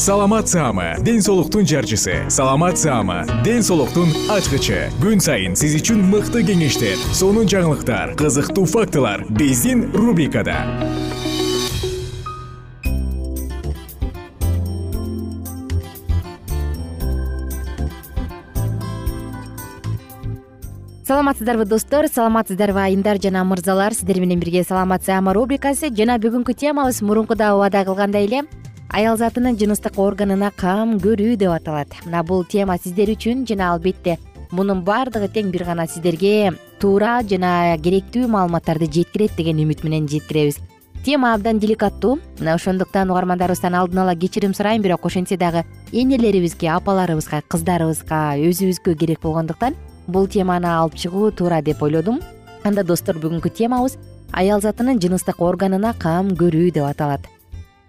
саламат саама ден соолуктун жарчысы. Саламат саама ден соолуктун ачкычы. Күн сайын сиз үчүн мыкты кеңештер сонун жаңылыктар кызыктуу фактылар биздин рубрикада. Саламатсыздарбы достор? Саламатсыздарбы айымдар жана мырзалар? Сиздер менен бирге саламат саама рубрикасы жана бүгүнкү темабыз мурункуда убада кылгандай эле аял затынын жыныстык органына кам көрүү деп аталат. Мына бул тема сиздер үчүн жана албетте мунун баардыгы тең бир гана сиздерге туура жана керектүү маалыматтарды жеткирет деген үмүт менен жеткиребиз. Тема абдан деликаттуу. Мына ошондуктан угармандарыбыздан алдын ала кечирим сурайм бирок ошентсе дагы энелерибизге апаларыбызга кыздарыбызга өзүбүзгө керек болгондуктан бул теманы алып чыгуу туура деп ойлодум. Анда достор бүгүнкү темабыз аял затынын жыныстык органына кам көрүү деп аталат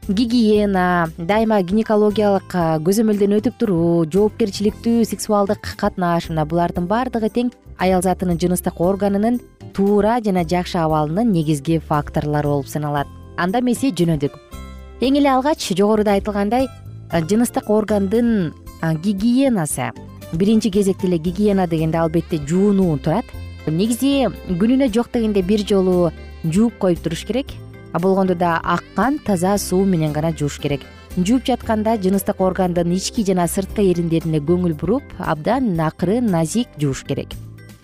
гигиена дайыма гинекологиялык көзөмөлдөн өтүп туруу жоопкерчиликтүү сексуалдык катнаш мына булардын баардыгы тең аял затынын жыныстык органынын туура жана жакшы абалынын негизги факторлору болуп саналат. Анда эмесе жөнөдүк. Эң эле алгач жогоруда айтылгандай жыныстык органдын гигиенасы. Биринчи кезекте эле гигиена дегенде албетте жуунуу турат. Негизи күнүнө жок дегенде бир жолу жууп коюп туруш керек болгондо да аккан таза суу менен гана жууш керек. Жууп жатканда жыныстык органдын ички жана сырткы эриндерине көңүл буруп абдан акырын назик жууш керек.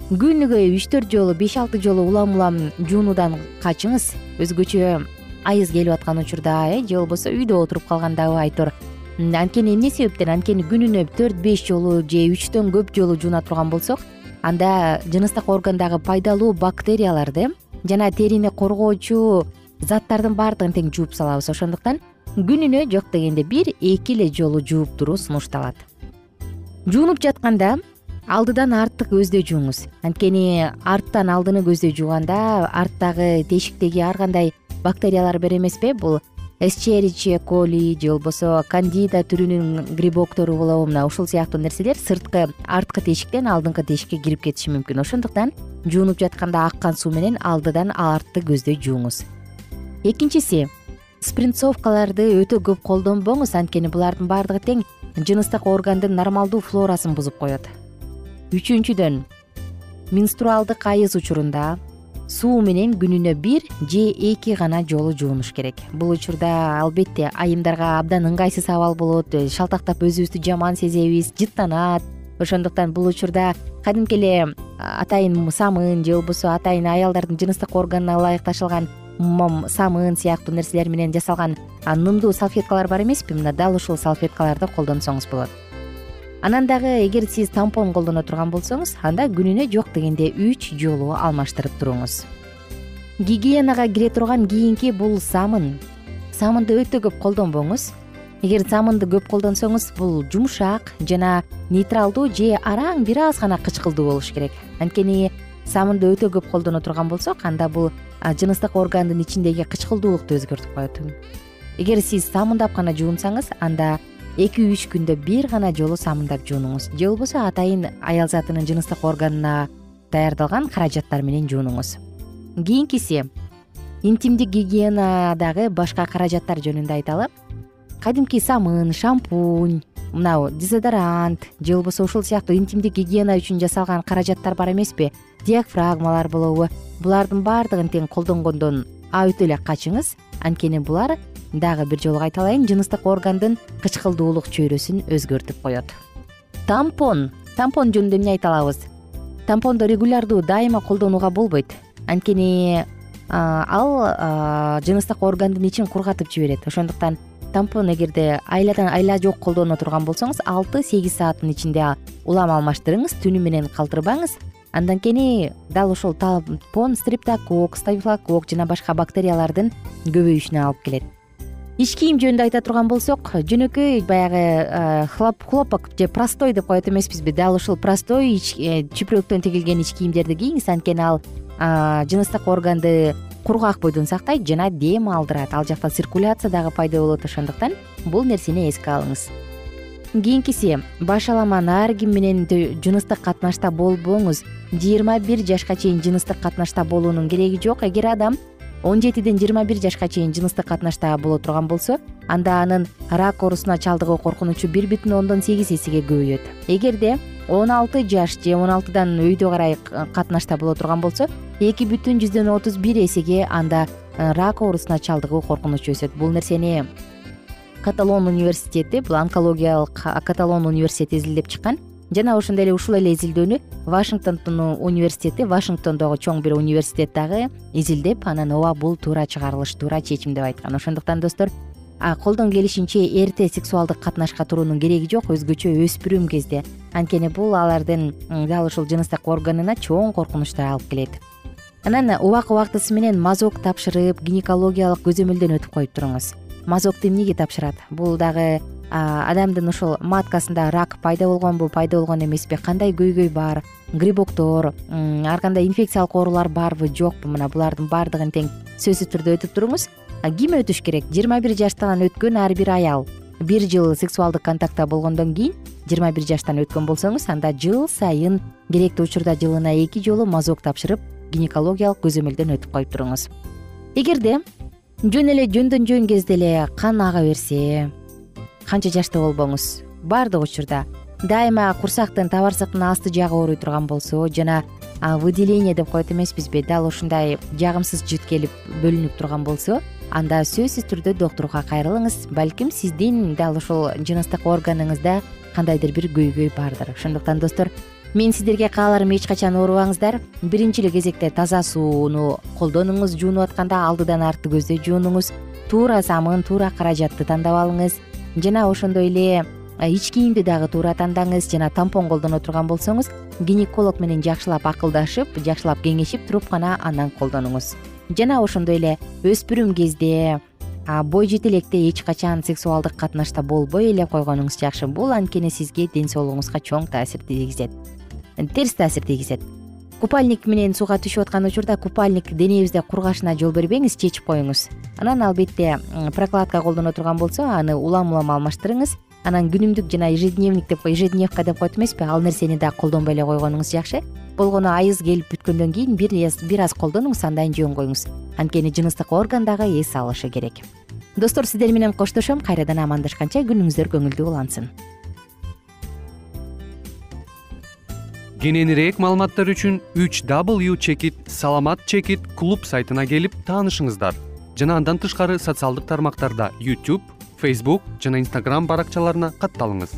Күнүгө үч төрт жолу беш алты жолу улам улам жуунуудан качыңыз өзгөчө айыз келип аткан учурда э же болбосо үйдө отуруп калгандабы айтор. Анткени эмне себептен? Анткени күнүнө төрт беш жолу же үчтөн көп жолу жууна турган болсок анда жыныстык органдагы пайдалуу бактерияларды жана терини коргоочу заттардын баардыгын тең жууп салабыз. Ошондуктан күнүнө жок дегенде бир эки эле жолу жууп туруу сунушталат. Жуунуп жатканда алдыдан артты көздөй жууңуз. Анткени арттан алдыны көздөй жууганда арттагы тешиктеги ар кандай бактериялар бар эмеспи бул эсчериче коли же болбосо кандида түрүнүн грибоктору болобу мына ушул сыяктуу нерселер сырткы арткы тешиктен алдыңкы тешикке кирип кетиши мүмкүн. Ошондуктан жуунуп жатканда аккан суу менен алдыдан артты көздөй жууңуз экинчиси спринцовкаларды өтө көп колдонбоңуз анткени булардын баардыгы тең жыныстык органдын нормалдуу флорасын бузуп коет. Үчүнчүдөн менструалдык айыз учурунда суу менен күнүнө бир же эки гана жолу жуунуш керек. Бул учурда албетте айымдарга абдан ыңгайсыз абал болот шалтактап өзүбүздү жаман сезебиз жыттанат. Ошондуктан бул учурда кадимки эле атайын самын же болбосо атайын аялдардын жыныстык органына ылайыкташылган самын сыяктуу нерселер менен жасалган нымдуу салфеткалар бар эмеспи? Мына дал ушул салфеткаларды колдонсоңуз болот. Анан дагы эгер сиз тампон колдоно турган болсоңуз анда күнүнө жок дегенде үч жолу алмаштырып туруңуз. Гигиенага кире турган кийинки бул самын самынды өтө көп колдонбоңуз. Эгер самынды көп колдонсоңуз бул жумшак жана нейтралдуу же араң бир аз гана кычкылдуу болуш керек. Анткени самынды өтө көп колдоно турган болсок анда бул жыныстык органдын ичиндеги кычкылдуулукту өзгөртүп коет. Эгер сиз самындап гана жуунсаңыз анда эки үч күндө бир гана жолу самындап жуунуңуз. Же болбосо атайын аял затынын жыныстык органына даярдалган каражаттар менен жуунуңуз. Кийинкиси интимдик гигиенадагы башка каражаттар жөнүндө айталы кадимки самын шампунь мынабу дезодорант же болбосо ушул сыяктуу интимдик гигиена үчүн жасалган каражаттар бар эмеспи? Диафрагмалар болобу. Булардын баардыгын тең колдонгондон өтө эле качыңыз. Анткени булар дагы бир жолу кайталайын жыныстык органдын кычкылдуулук чөйрөсүн өзгөртүп коет. Тампон. Тампон жөнүндө эмне айта алабыз? Тампондо регулярдуу дайыма колдонууга болбойт. Анткени ал жыныстык органдын ичин кургатып жиберет. Ошондуктан тампон эгерде айладан айла жок колдоно турган болсоңуз алты сегиз сааттын ичинде улам алмаштырыңыз түнү менен калтырбаңыз. Андан кийин дал ошол тампон стриптокок стафилокок жана башка бактериялардын көбөйүшүнө алып келет. Ич кийим жөнүндө айта турган болсок жөнөкөй баягы хлопок же простой деп коет эмеспизби. Дал ушул простой э, чүпүрөктөн тигилген ич кийимдерди кийиңиз. Анткени ал жыныстык органды кургак бойдон сактайт жана дем алдырат. Ал жакта циркуляция дагы пайда болот ошондуктан бул нерсени эске алыңыз. Кийинкиси баш аламан ар ким менен жыныстык катнашта болбоңуз. Жыйырма бир жашка чейин жыныстык катнашта болуунун кереги жок. Эгер адам он жетиден жыйырма бир жашка чейин жыныстык катнашта боло турган болсо анда анын рак оорусуна чалдыгуу коркунучу бир бүтүн ондон сегиз эсеге көбөйөт. Эгерде он алты жаш же он алтыдан өйдө карай катнашта боло турган болсо эки бүтүн жүздөн отуз бир эсеге анда э, рак оорусуна чалдыгуу коркунучу өсөт. Бул нерсени каталон университети бул онкологиялык каталон университети изилдеп чыккан. Жана ошондой эле ушул эле изилдөөнү вашингтондун университети вашингтондогу чоң бир университет дагы изилдеп анан ооба бул туура чыгарылыш туура чечим деп айткан. Ошондуктан достор колдон келишинче эрте сексуалдык катнашка туруунун кереги жок өзгөчө өспүрүм кезде. Анткени бул алардын дал ушул жыныстык органына чоң коркунучтар алып келет. Анан убак убактысы менен мазок тапшырып гинекологиялык көзөмөлдөн өтүп коюп туруңуз. Мазокту эмнеге тапшырат? Бул дагы адамдын ушул маткасында рак пайда болгонбу пайда болгон эмеспи? Кандай көйгөй бар? Грибоктор ар кандай инфекциялык оорулар барбы жокпу? Мына булардын баардыгын тең сөзсүз түрдө өтүп туруңуз ким өтүш керек? Жыйырма бир жаштан өткөн ар бир аял. Бир жыл сексуалдык контактта болгондон кийин жыйырма бир жаштан өткөн болсоңуз анда жыл сайын керектүү учурда жылына эки жолу мазок тапшырып гинекологиялык көзөмөлдөн өтүп коюп туруңуз. Эгерде жөн эле жөндөн жөн кезде эле кан ага берсе канча жашта болбоңуз? Баардык учурда. Дайыма курсактын табарсактын асты жагы ооруй турган болсо жана выделение деп коет эмеспизби дал ушундай жагымсыз жыт келип бөлүнүп турган болсо анда сөзсүз түрдө доктурга кайрылыңыз. Балким сиздин дал ушул жыныстык органыңызда кандайдыр бир көйгөй бардыр. Ошондуктан достор мен сиздерге кааларым эч качан оорубаңыздар. Биринчи эле кезекте таза сууну колдонуңуз жуунуп атканда алдыдан артты көздөй жуунуңуз туура самын туура каражатты тандап алыңыз. Жана ошондой эле ич кийимди дагы туура тандаңыз жана тампон колдоно турган болсоңуз гинеколог менен жакшылап акылдашып жакшылап кеңешип туруп гана анан колдонуңуз жана ошондой эле өспүрүм кезде бой жетелекте эч качан сексуалдык катнашта болбой эле койгонуңуз жакшы. Бул анткени сизге ден соолугуңузга чоң таасир тийгизет. Терс таасир тийгизет. Купальник менен сууга түшүп аткан учурда купальник денебизде кургашына жол бербеңиз чечип коюңуз. Анан албетте прокладка колдоно турган болсо аны улам улам алмаштырыңыз. Анан күнүмдүк жана ежедневник деп ежедневка деп коет эмеспи ал нерсени дагы колдонбой эле койгонуңуз жакшы болгону айыз келип бүткөндөн кийин бир аз колдонуңуз андан жөн коюңуз. Анткени жыныстык орган дагы эс алышы керек. Достор сиздер менен коштошом кайрадан амандашканча күнүңүздөр көңүлдүү улансын. Кененирээк маалыматтар үчүн үч w чекит саламат чекит клуб сайтына келип таанышыңыздар. Жана андан тышкары социалдык тармактарда youtube facebook жана instagram баракчаларына катталыңыз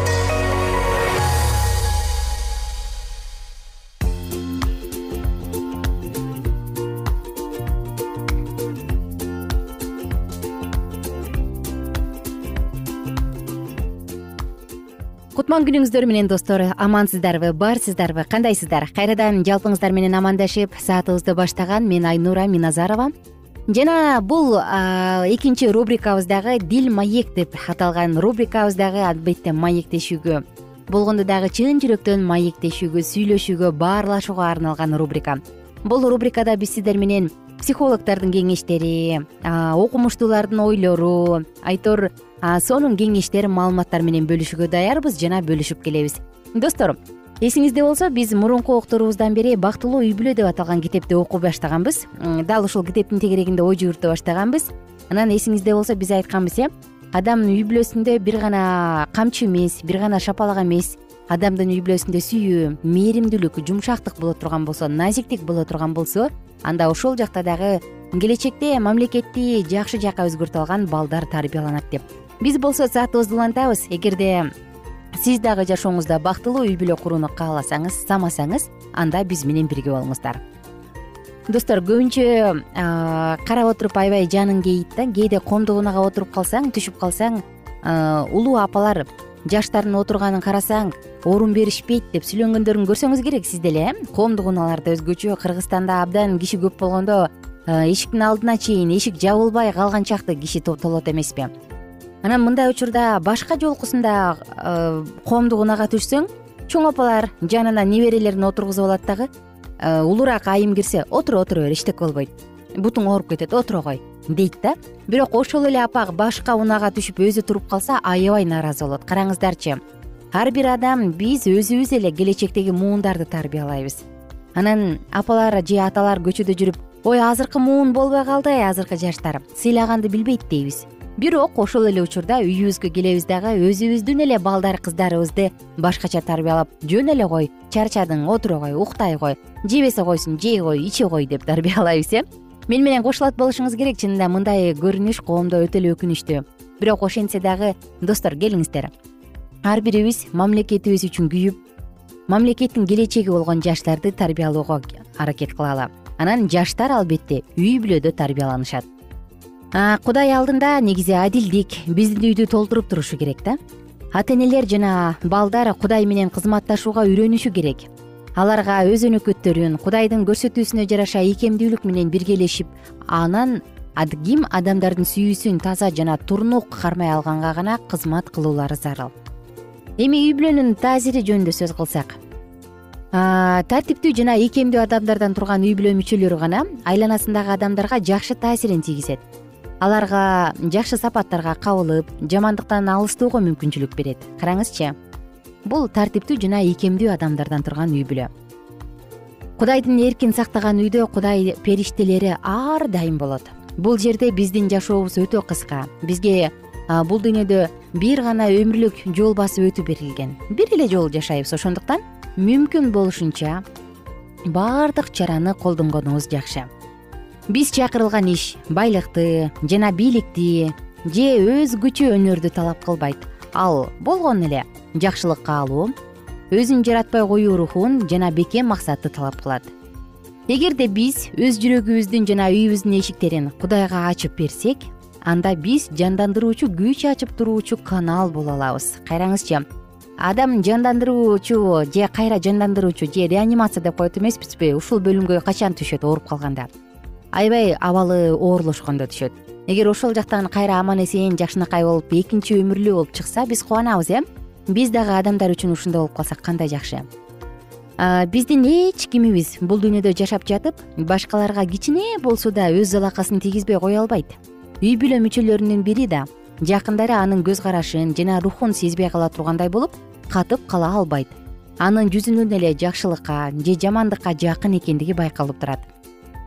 кутман күнүңүздөр менен достор. Амансыздарбы барсыздарбы кандайсыздар? Кайрадан жалпыңыздар менен амандашып саатыбызды баштаган мен айнура миназарова. Жана бул экинчи рубрикабыз дагы дил маек деп аталган рубрикабыз дагы албетте маектешүүгө болгондо дагы чын жүрөктөн маектешүүгө сүйлөшүүгө баарлашууга арналган рубрика. Бул рубрикада биз сиздер менен психологдордун кеңештери окумуштуулардын ойлору айтор сонун кеңештер маалыматтар менен бөлүшүүгө даярбыз жана бөлүшүп келебиз. Достор эсиңизде болсо биз мурунку окторубуздан бери бактылуу үй бүлө деп аталган китепти окуй баштаганбыз. Дал ушул китептин тегерегинде ой жүгүртө баштаганбыз. Анан эсиңизде болсо биз айтканбыз э адам үй бүлөсүндө бир гана камчы эмес бир гана шапалак эмес адамдын үй бүлөсүндө сүйүү мээримдүүлүк жумшактык боло турган болсо назиктик боло турган болсо анда ошол жакта дагы келечекте мамлекетти жакшы жакка өзгөртө алган балдар тарбияланат деп биз болсо саатыбызды улантабыз эгерде сиз дагы жашооңузда бактылуу үй бүлө курууну кааласаңыз самасаңыз анда биз менен бирге болуңуздар. Достор көбүнчө карап отуруп аябай жаның кейийт да кээде коомдук отуруп калсаң түшүп калсаң улуу апалар жаштардын отурганын карасаң орун беришпейт деп сүйлөнгөндөрүн көрсөңүз керек сиз деле э коомдук унааларда өзгөчө кыргызстанда абдан киши көп болгондо эшиктин алдына чейин эшик жабылбай калган чакты киши толот эмеспи анан мындай учурда башка жолкусунда э, коомдук унаага түшсөң чоң апалар жанына неберелерин отургузуп алат дагы э, улуураак айым кирсе отура отура бер эчтеке болбойт бутуң ооруп кетет отура кой дейт да. Бирок ошол эле апа башка унаага түшүп өзү туруп калса аябай нааразы болот. Караңыздарчы ар бир адам биз өзүбүз эле келечектеги муундарды тарбиялайбыз. Анан апалар же аталар көчөдө жүрүп ой азыркы муун болбой калды азыркы жаштар сыйлаганды билбейт дейбиз бирок ошол эле учурда үйүбүзгө келебиз дагы өзүбүздүн эле балдар кыздарыбызды башкача тарбиялап жөн эле кой чарчадың отура кой уктай кой жебесе койсун жей кой иче кой деп тарбиялайбыз э. Мени менен кошулат болушуңуз керек чынында мындай көрүнүш коомдо өтө эле өкүнүчтүү бирок ошентсе дагы достор келиңиздер. Ар бирибиз мамлекетибиз үчүн күйүп мамлекеттин келечеги болгон жаштарды тарбиялоого аракет кылалы. Анан жаштар албетте үй бүлөдө тарбияланышат кудай алдында негизи адилдик. Биздин үйдү толтуруп турушу керек да. Ата энелер жана балдар кудай менен кызматташууга үйрөнүшү керек. Аларга өз өнөкөттөрүн кудайдын көрсөтүүсүнө жараша ийкемдүүлүк менен биргелешип анан ким адамдардын сүйүүсүн таза жана турнук кармай алганга гана кызмат кылуулары зарыл. Эми үй бүлөнүн таасири жөнүндө сөз кылсак. Тартиптүү жана ийкемдүү адамдардан турган үй бүлө мүчөлөрү гана айланасындагы адамдарга жакшы таасирин тийгизет аларга жакшы сапаттарга кабылып жамандыктан алыстоого мүмкүнчүлүк берет. Караңызчы бул тартиптүү жана ийкемдүү адамдардан турган үй бүлө. Кудайдын эркин сактаган үйдө кудай периштелери ар дайым болот. Бул жерде биздин жашообуз өтө кыска. Бизге бул дүйнөдө бир гана өмүрлүк жол басып өтүү берилген. Бир эле жолу жашайбыз ошондуктан мүмкүн болушунча баардык чараны колдонгонубуз жакшы биз чакырылган иш байлыкты жана бийликти же өзгөчө өнөрдү талап кылбайт. Ал болгону эле жакшылыкка алуу өзүн жаратпай коюу рухун жана бекем максатты талап кылат. Эгерде биз өз жүрөгүбүздүн жана үйүбүздүн эшиктерин кудайга ачып берсек анда биз жандандыруучу күч ачып туруучу канал боло алабыз. Кайраңызчы адам жандандыруучу же кайра жандандыруучу же реанимация деп коет эмеспизби? Ушул бөлүмгө качан түшөт ооруп калганда аябай абалы оорлошкондо түшөт. Эгер ошол жактан кайра аман эсен жакшынакай болуп экинчи өмүрлүү болуп чыкса биз кубанабыз э? Биз дагы адамдар үчүн ушундай болуп калсак кандай жакшы? Биздин эч кимибиз бул дүйнөдө жашап жатып башкаларга кичине болсо да өз залакасын тийгизбей кое албайт. Үй бүлө мүчөлөрүнүн бири да жакындары анын көз карашын жана рухун сезбей кала тургандай болуп катып кала албайт. Анын жүзүнөн эле жакшылыкка же жамандыкка жакын экендиги байкалып турат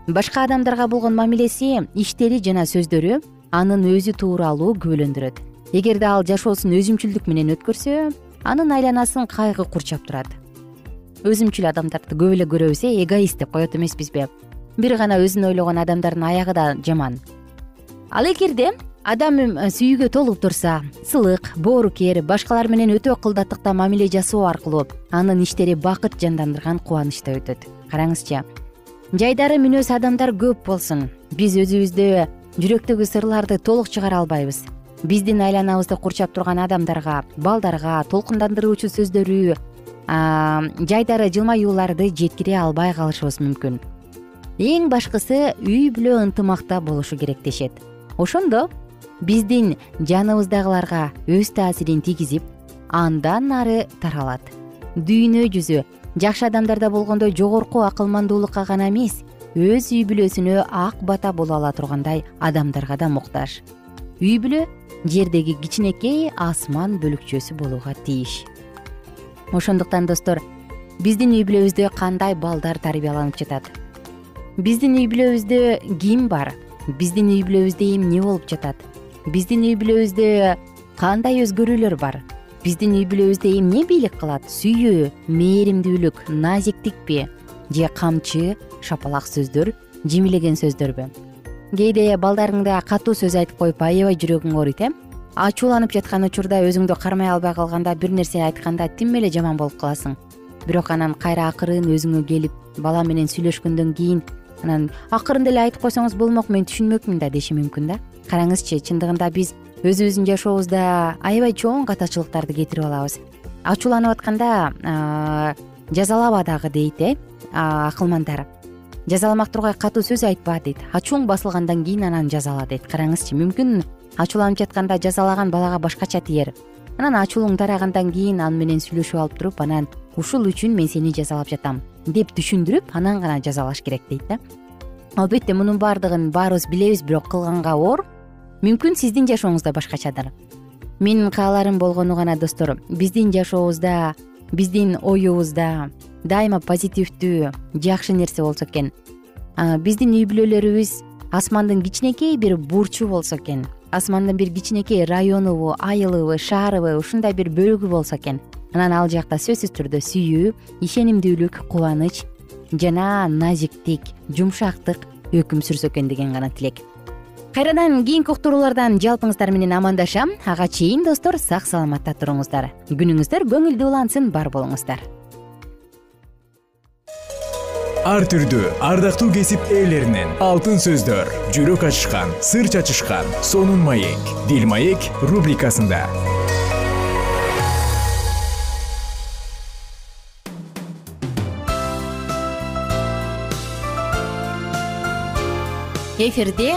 башка адамдарга болгон мамилеси иштери жана сөздөрү анын өзү тууралуу күбөлөндүрөт. Эгерде ал жашоосун өзүмчүлдүк менен өткөрсө анын айланасын кайгы курчап турат. Өзүмчүл адамдарды көп эле көрөбүз э эгоист деп коет эмеспизби. Бир гана өзүн ойлогон адамдардын аягы да жаман. Ал эгерде адам сүйүүгө толуп турса сылык боорукер башкалар менен өтө кылдаттыкта мамиле жасоо аркылуу анын иштери бакыт жандандырган кубанычта өтөт. Караңызчы жайдары мүнөз адамдар көп болсун. Биз өзүбүздө жүрөктөгү сырларды толук чыгара албайбыз. Биздин айланабызды курчап турган адамдарга балдарга толкундандыруучу сөздөрү жайдары жылмаюуларды жеткире албай калышыбыз мүмкүн. Эң башкысы үй бүлө ынтымакта болушу керек дешет. Ошондо биздин жаныбыздагыларга өз таасирин тийгизип андан ары таралат. Дүйнө жүзү жакшы адамдарда болгондой жогорку акылмандуулукка гана эмес өз үй бүлөсүнө ак бата боло ала тургандай адамдарга да муктаж. Үй бүлө жердеги кичинекей асман бөлүкчөсү болууга тийиш. Ошондуктан достор биздин үй бүлөбүздө кандай балдар тарбияланып жатат? Биздин үй бүлөбүздө ким бар? Биздин үй бүлөбүздө эмне болуп жатат? Биздин үй бүлөбүздө кандай өзгөрүүлөр бар биздин үй бүлөбүздө эмне бийлик кылат? Сүйүү мээримдүүлүк назиктикпи? Же камчы шапалак сөздөр жимилеген сөздөрбү? Кээде балдарыңда катуу сөз айтып коюп аябай жүрөгүң ооруйт э? Ачууланып жаткан учурда өзүңдү кармай албай калганда бир нерсе айтканда тим эле жаман болуп каласың. Бирок анан кайра акырын өзүңө келип бала менен сүйлөшкөндөн кийин анан акырында эле айтып койсоңуз болмок мен түшүнмөкмүн да деши мүмкүн да. Караңызчы чындыгында биз өзүбүздүн жашообузда аябай чоң катачылыктарды кетирип алабыз. Ачууланып атканда жазалаба дагы дейт э акылмандар. Жазаламак тургай катуу сөз айтпа дейт. Ачууң басылгандан кийин анан жазала дейт. Караңызчы мүмкүн ачууланып жатканда жазалаган балага башкача тиер. Анан ачуулуң тарагандан кийин аны менен сүйлөшүп алып туруп анан ушул үчүн мен сени жазалап жатам деп түшүндүрүп анан гана жазалаш керек дейт да. Албетте мунун баардыгын баарыбыз билебиз бирок кылганга оор мүмкүн сиздин жашооңузда башкачадыр. Менин кааларым болгону гана достор. Биздин жашообузда биздин оюбузда дайыма позитивдүү жакшы нерсе болсо экен. Биздин үй бүлөлөрүбүз асмандын кичинекей бир бурчу болсо экен. Асмандын бир кичинекей районубу айылыбы шаарыбы ушундай бир бөлүгү болсо экен. Анан ал жакта сөзсүз түрдө сүйүү ишенимдүүлүк кубаныч жана назиктик жумшактык өкүм сүрсө экен деген гана тилек кайрадан кийинки уктуруулардан жалпыңыздар менен амандашам. Ага чейин достор сак саламатта туруңуздар. Күнүңүздөр көңүлдүү улансын бар болуңуздар. Ар түрдүү ардактуу кесип ээлеринен алтын сөздөр жүрөк ачышкан сыр чачышкан сонун маек дил маек рубрикасында. Эфирде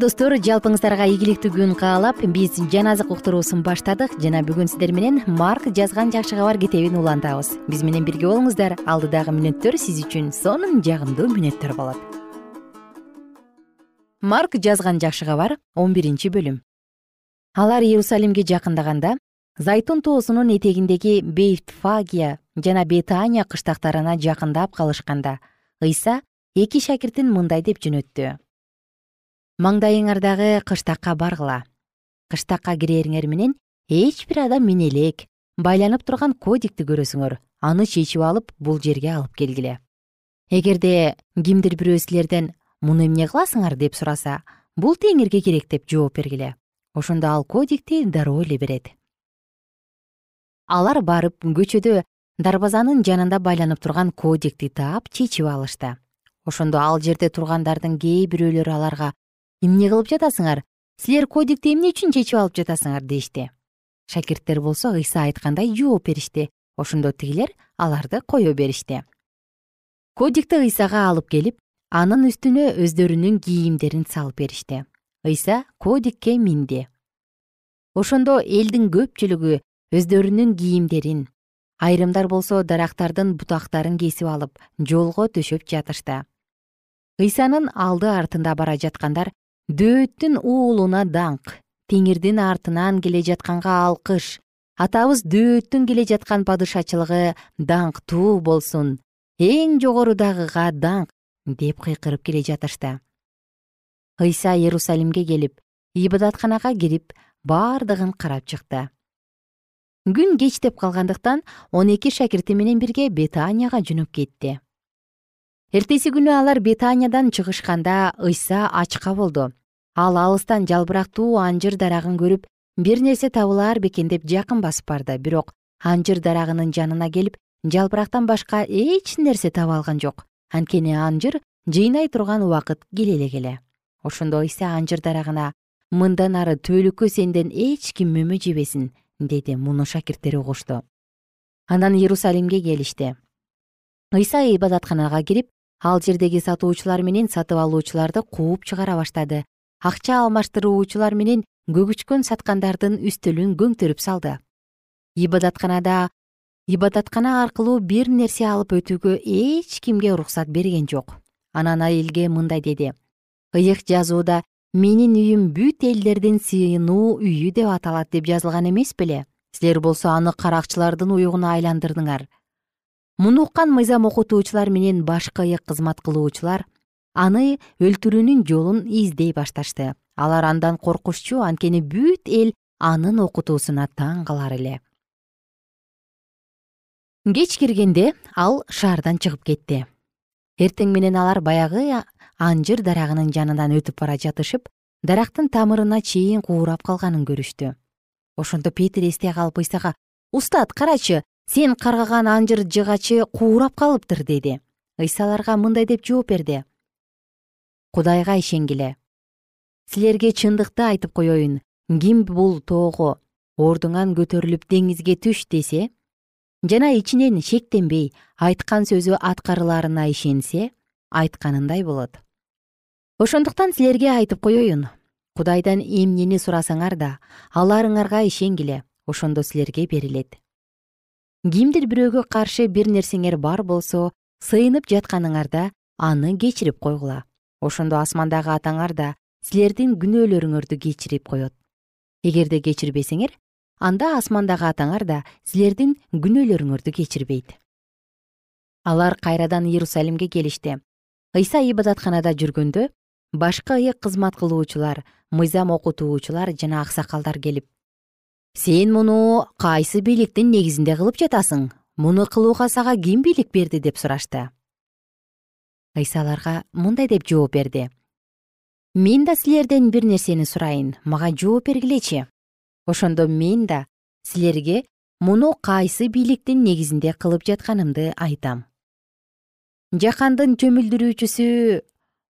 достор жалпыңыздарга ийгиликтүү күн каалап биз жан азык уктуруусун баштадык жана бүгүн сиздер менен марк жазган жакшы кабар китебин улантабыз. Биз менен бирге болуңуздар. Алдыдагы мүнөттөр сиз үчүн сонун жагымдуу мүнөттөр болот. Марк жазган жакшы кабар он биринчи бөлүм. Алар иерусалимге жакындаганда зайтун тоосунун этегиндеги бейтфагия жана бетания кыштактарына жакындап калышканда ыйса эки шакиртин мындай деп жөнөттү маңдайыңардагы кыштакка баргыла. Кыштакка кирериңер менен эч бир адам мине элек байланып турган кодикти көрөсүңөр аны чечип алып бул жерге алып келгиле. Эгерде кимдир бирөө силерден муну эмне кыласыңар? деп сураса бул теңирге керек деп жооп бергиле. Ошондо ал кодикти дароо эле берет. Алар барып көчөдө дарбазанын жанында байланып турган кодикти таап чечип алышты. Ошондо ал жерде тургандардын кээ бирөөлөрү аларга эмне кылып жатасыңар? Силер кодикти эмне үчүн чечип алып жатасыңар дешти шакирттер болсо ыйса айткандай жооп беришти ошондо тигилер аларды кое беришти кодикти ыйсага алып келип анын үстүнө өздөрүнүн кийимдерин салып беришти ыйса кодикке минди ошондо элдин көпчүлүгү өздөрүнүн кийимдерин айрымдар болсо дарактардын бутактарын кесип алып жолго төшөп жатышты ыйсанын алды артында бара жаткандар дөөттүн уулуна даңк теңирдин артынан келе жатканга алкыш. Атабыз дөөттүн келе жаткан падышачылыгы даңктуу болсун эң жогорудагыга даңк деп кыйкырып келе жатышты. Ыйса иерусалимге келип ибадатканага кирип бардыгын карап чыкты. Күн кечтеп калгандыктан он эки шакирти менен бирге бетанияга жөнөп кетти. Эртеси күнү алар бетаниядан чыгышканда ыйса ачка болду ал алыстан жалбырактуу анжыр дарагын көрүп бир нерсе табылаар бекен деп жакын басып барды. Бирок анжыр дарагынын жанына келип жалбырактан башка эч нерсе таба алган жок. Анткени анжыр жыйнай турган убакыт келе элек эле ошондо ыйса анжыр дарагына мындан ары түбөлүккө сенден эч ким мөмө жебесин деди муну шакирттери угушту. Анан иерусалимге келишти. Ыйса ибадатканага кирип ал жердеги сатуучулар менен сатып алуучуларды кууп чыгара баштады акча алмаштыруучулар менен көгүчкөн саткандардын үстөлүн көңтөрүп салды. Ибадатканада ибадаткана аркылуу бир нерсе алып өтүүгө эч кимге уруксат берген жок. Анан айылге мындай деди. Ыйык жазууда менин үйүм бүт элдердин сыйынуу үйү деп аталат деп жазылган эмес беле? Силер болсо аны каракчылардын уюгуна айландырдыңар. Муну уккан мыйзам окутуучулар менен башкы ыйык кызмат кылуучулар аны өлтүрүүнүн жолун издей башташты. Алар андан коркушчу анткени бүт эл анын окутуусуна таң калар эле. Кеч киргенде ал шаардан чыгып кетти. Эртең менен алар баягы анжыр дарагынын жанынан өтүп бара жатышып дарактын тамырына чейин куурап калганын көрүштү. Ошондо петир эстей калып ыйсага устат карачы сен каргаган анжыр жыгачы куурап калыптыр деди. Ыйса аларга мындай деп жооп берди кудайга ишенгиле. Силерге чындыкты айтып коеюн ким бул тоого? Ордуңан көтөрүлүп деңизге түш десе жана ичинен шектенбей айткан сөзү аткарылаарына ишенсе айтканындай болот. Ошондуктан силерге айтып коеюн кудайдан эмнени сурасаңар да аларыңарга ишенгиле ошондо силерге берилет. Кимдир бирөөгө каршы бир нерсеңер бар болсо сыйынып жатканыңарда аны кечирип койгула ошондо асмандагы атаңар да силердин күнөөлөрүңөрдү кечирип коет. Эгерде кечирбесеңер анда асмандагы атаңар да силердин күнөөлөрүңөрдү кечирбейт. Алар кайрадан иерусалимге келишти ыйса ибадатканада жүргөндө башка ыйык кызмат кылуучулар мыйзам окутуучулар жана аксакалдар келип сен муну кайсы бийликтин негизинде кылып жатасың? Муну кылууга сага ким бийлик берди? деп сурашты ыйса аларга мындай деп жооп берди. Мен да силерден бир нерсени сурайын мага жооп бергилечи. Ошондо мен да силерге муну кайсы бийликтин негизинде кылып жатканымды айтам жакандын чөмүлдүрүүчүсү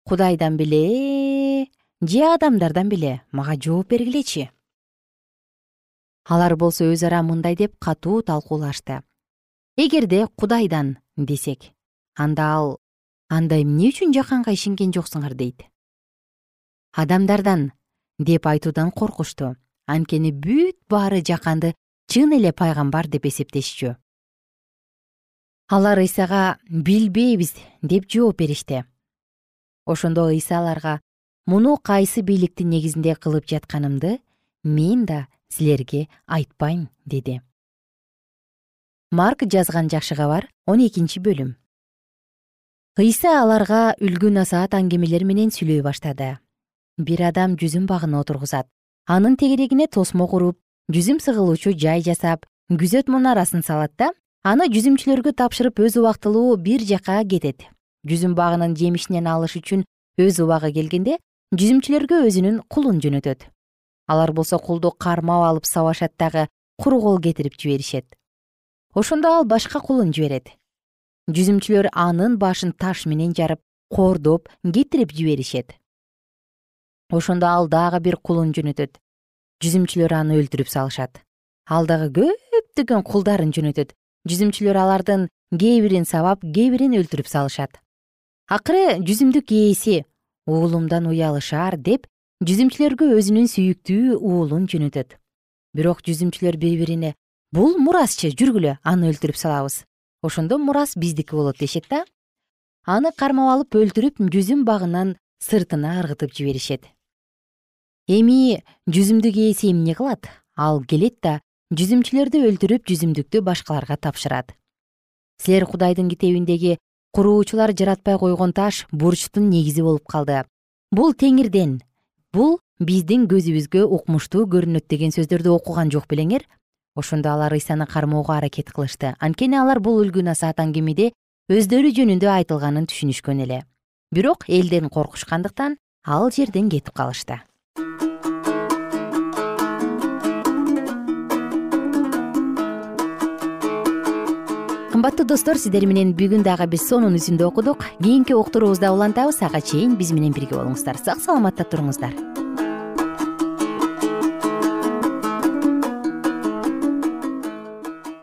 кудайдан беле же адамдардан беле мага жооп бергилечи. Алар болсо өз ара мындай деп катуу талкуулашты. Эгерде кудайдан десек анда ал анда эмне үчүн жаканга ишенген жоксуңар дейт? Адамдардан деп айтуудан коркушту. Анткени бүт баары жаканды чын эле пайгамбар деп эсептешчү. Алар ыйсага билбейбиз деп жооп беришти. Ошондо ыйса аларга муну кайсы бийликтин негизинде кылып жатканымды мен да силерге айтпайм деди. Марк жазган жакшы кабар он экинчи бөлүм ыйса аларга үлгү насаат аңгемелер менен сүйлөй баштады. Бир адам жүзүм багына отургузат. Анын тегерегине тосмо куруп жүзүм сыгылуучу жай жасап күзөт мунарасын салат да аны жүзүмчүлөргө тапшырып өз убактылуу бир жака кетет. Жүзүм багынын жемишинен алыш үчүн өз убагы келгенде жүзүмчүлөргө өзүнүн кулун жөнөтөт. Алар болсо кулду кармап алып сабашат дагы куру кол кетирип жиберишет. Ошондо ал башка кулун жиберет жүзүмчүлөр анын башын таш менен жарып кордоп кетирип жиберишет. Ошондо ал дагы бир кулун жөнөтөт. Жүзүмчүлөр аны өлтүрүп салышат. Ал дагы көптөгөн кулдарын жөнөтөт. Жүзүмчүлөр алардын кээ бирин сабап кээ бирин өлтүрүп салышат. Акыры жүзүмдүк ээси уулумдан уялышар деп жүзүмчүлөргө өзүнүн сүйүктүү уулун жөнөтөт. Бирок жүзүмчүлөр бири бирине бул мурасчы жүргүлө аны өлтүрүп салабыз ошондо мурас биздики болот дешет да. Аны кармап алып өлтүрүп жүзүм багынын сыртына ыргытып жиберишет. Эми жүзүмдүк ээси эмне кылат? Ал келет да жүзүмчүлөрдү өлтүрүп жүзүмдүктү башкаларга тапшырат. Силер кудайдын китебиндеги куруучулар жаратпай койгон таш бурчтун негизи болуп калды бул теңирден бул биздин көзүбүзгө укмуштуу көрүнөт деген сөздөрдү окуган жок белеңер ошондо алар ыйсаны кармоого аракет кылышты. Анткени алар бул үлгү насаат аңгемеде өздөрү жөнүндө айтылганын түшүнүшкөн эле. Бирок элден коркушкандыктан ал жерден кетип калышты. Кымбаттуу достор сиздер менен бүгүн дагы биз сонун үзүндү окудук. Кийинки уктуруубузда улантабыз. Ага чейин биз менен бирге болуңуздар. Сак саламатта туруңуздар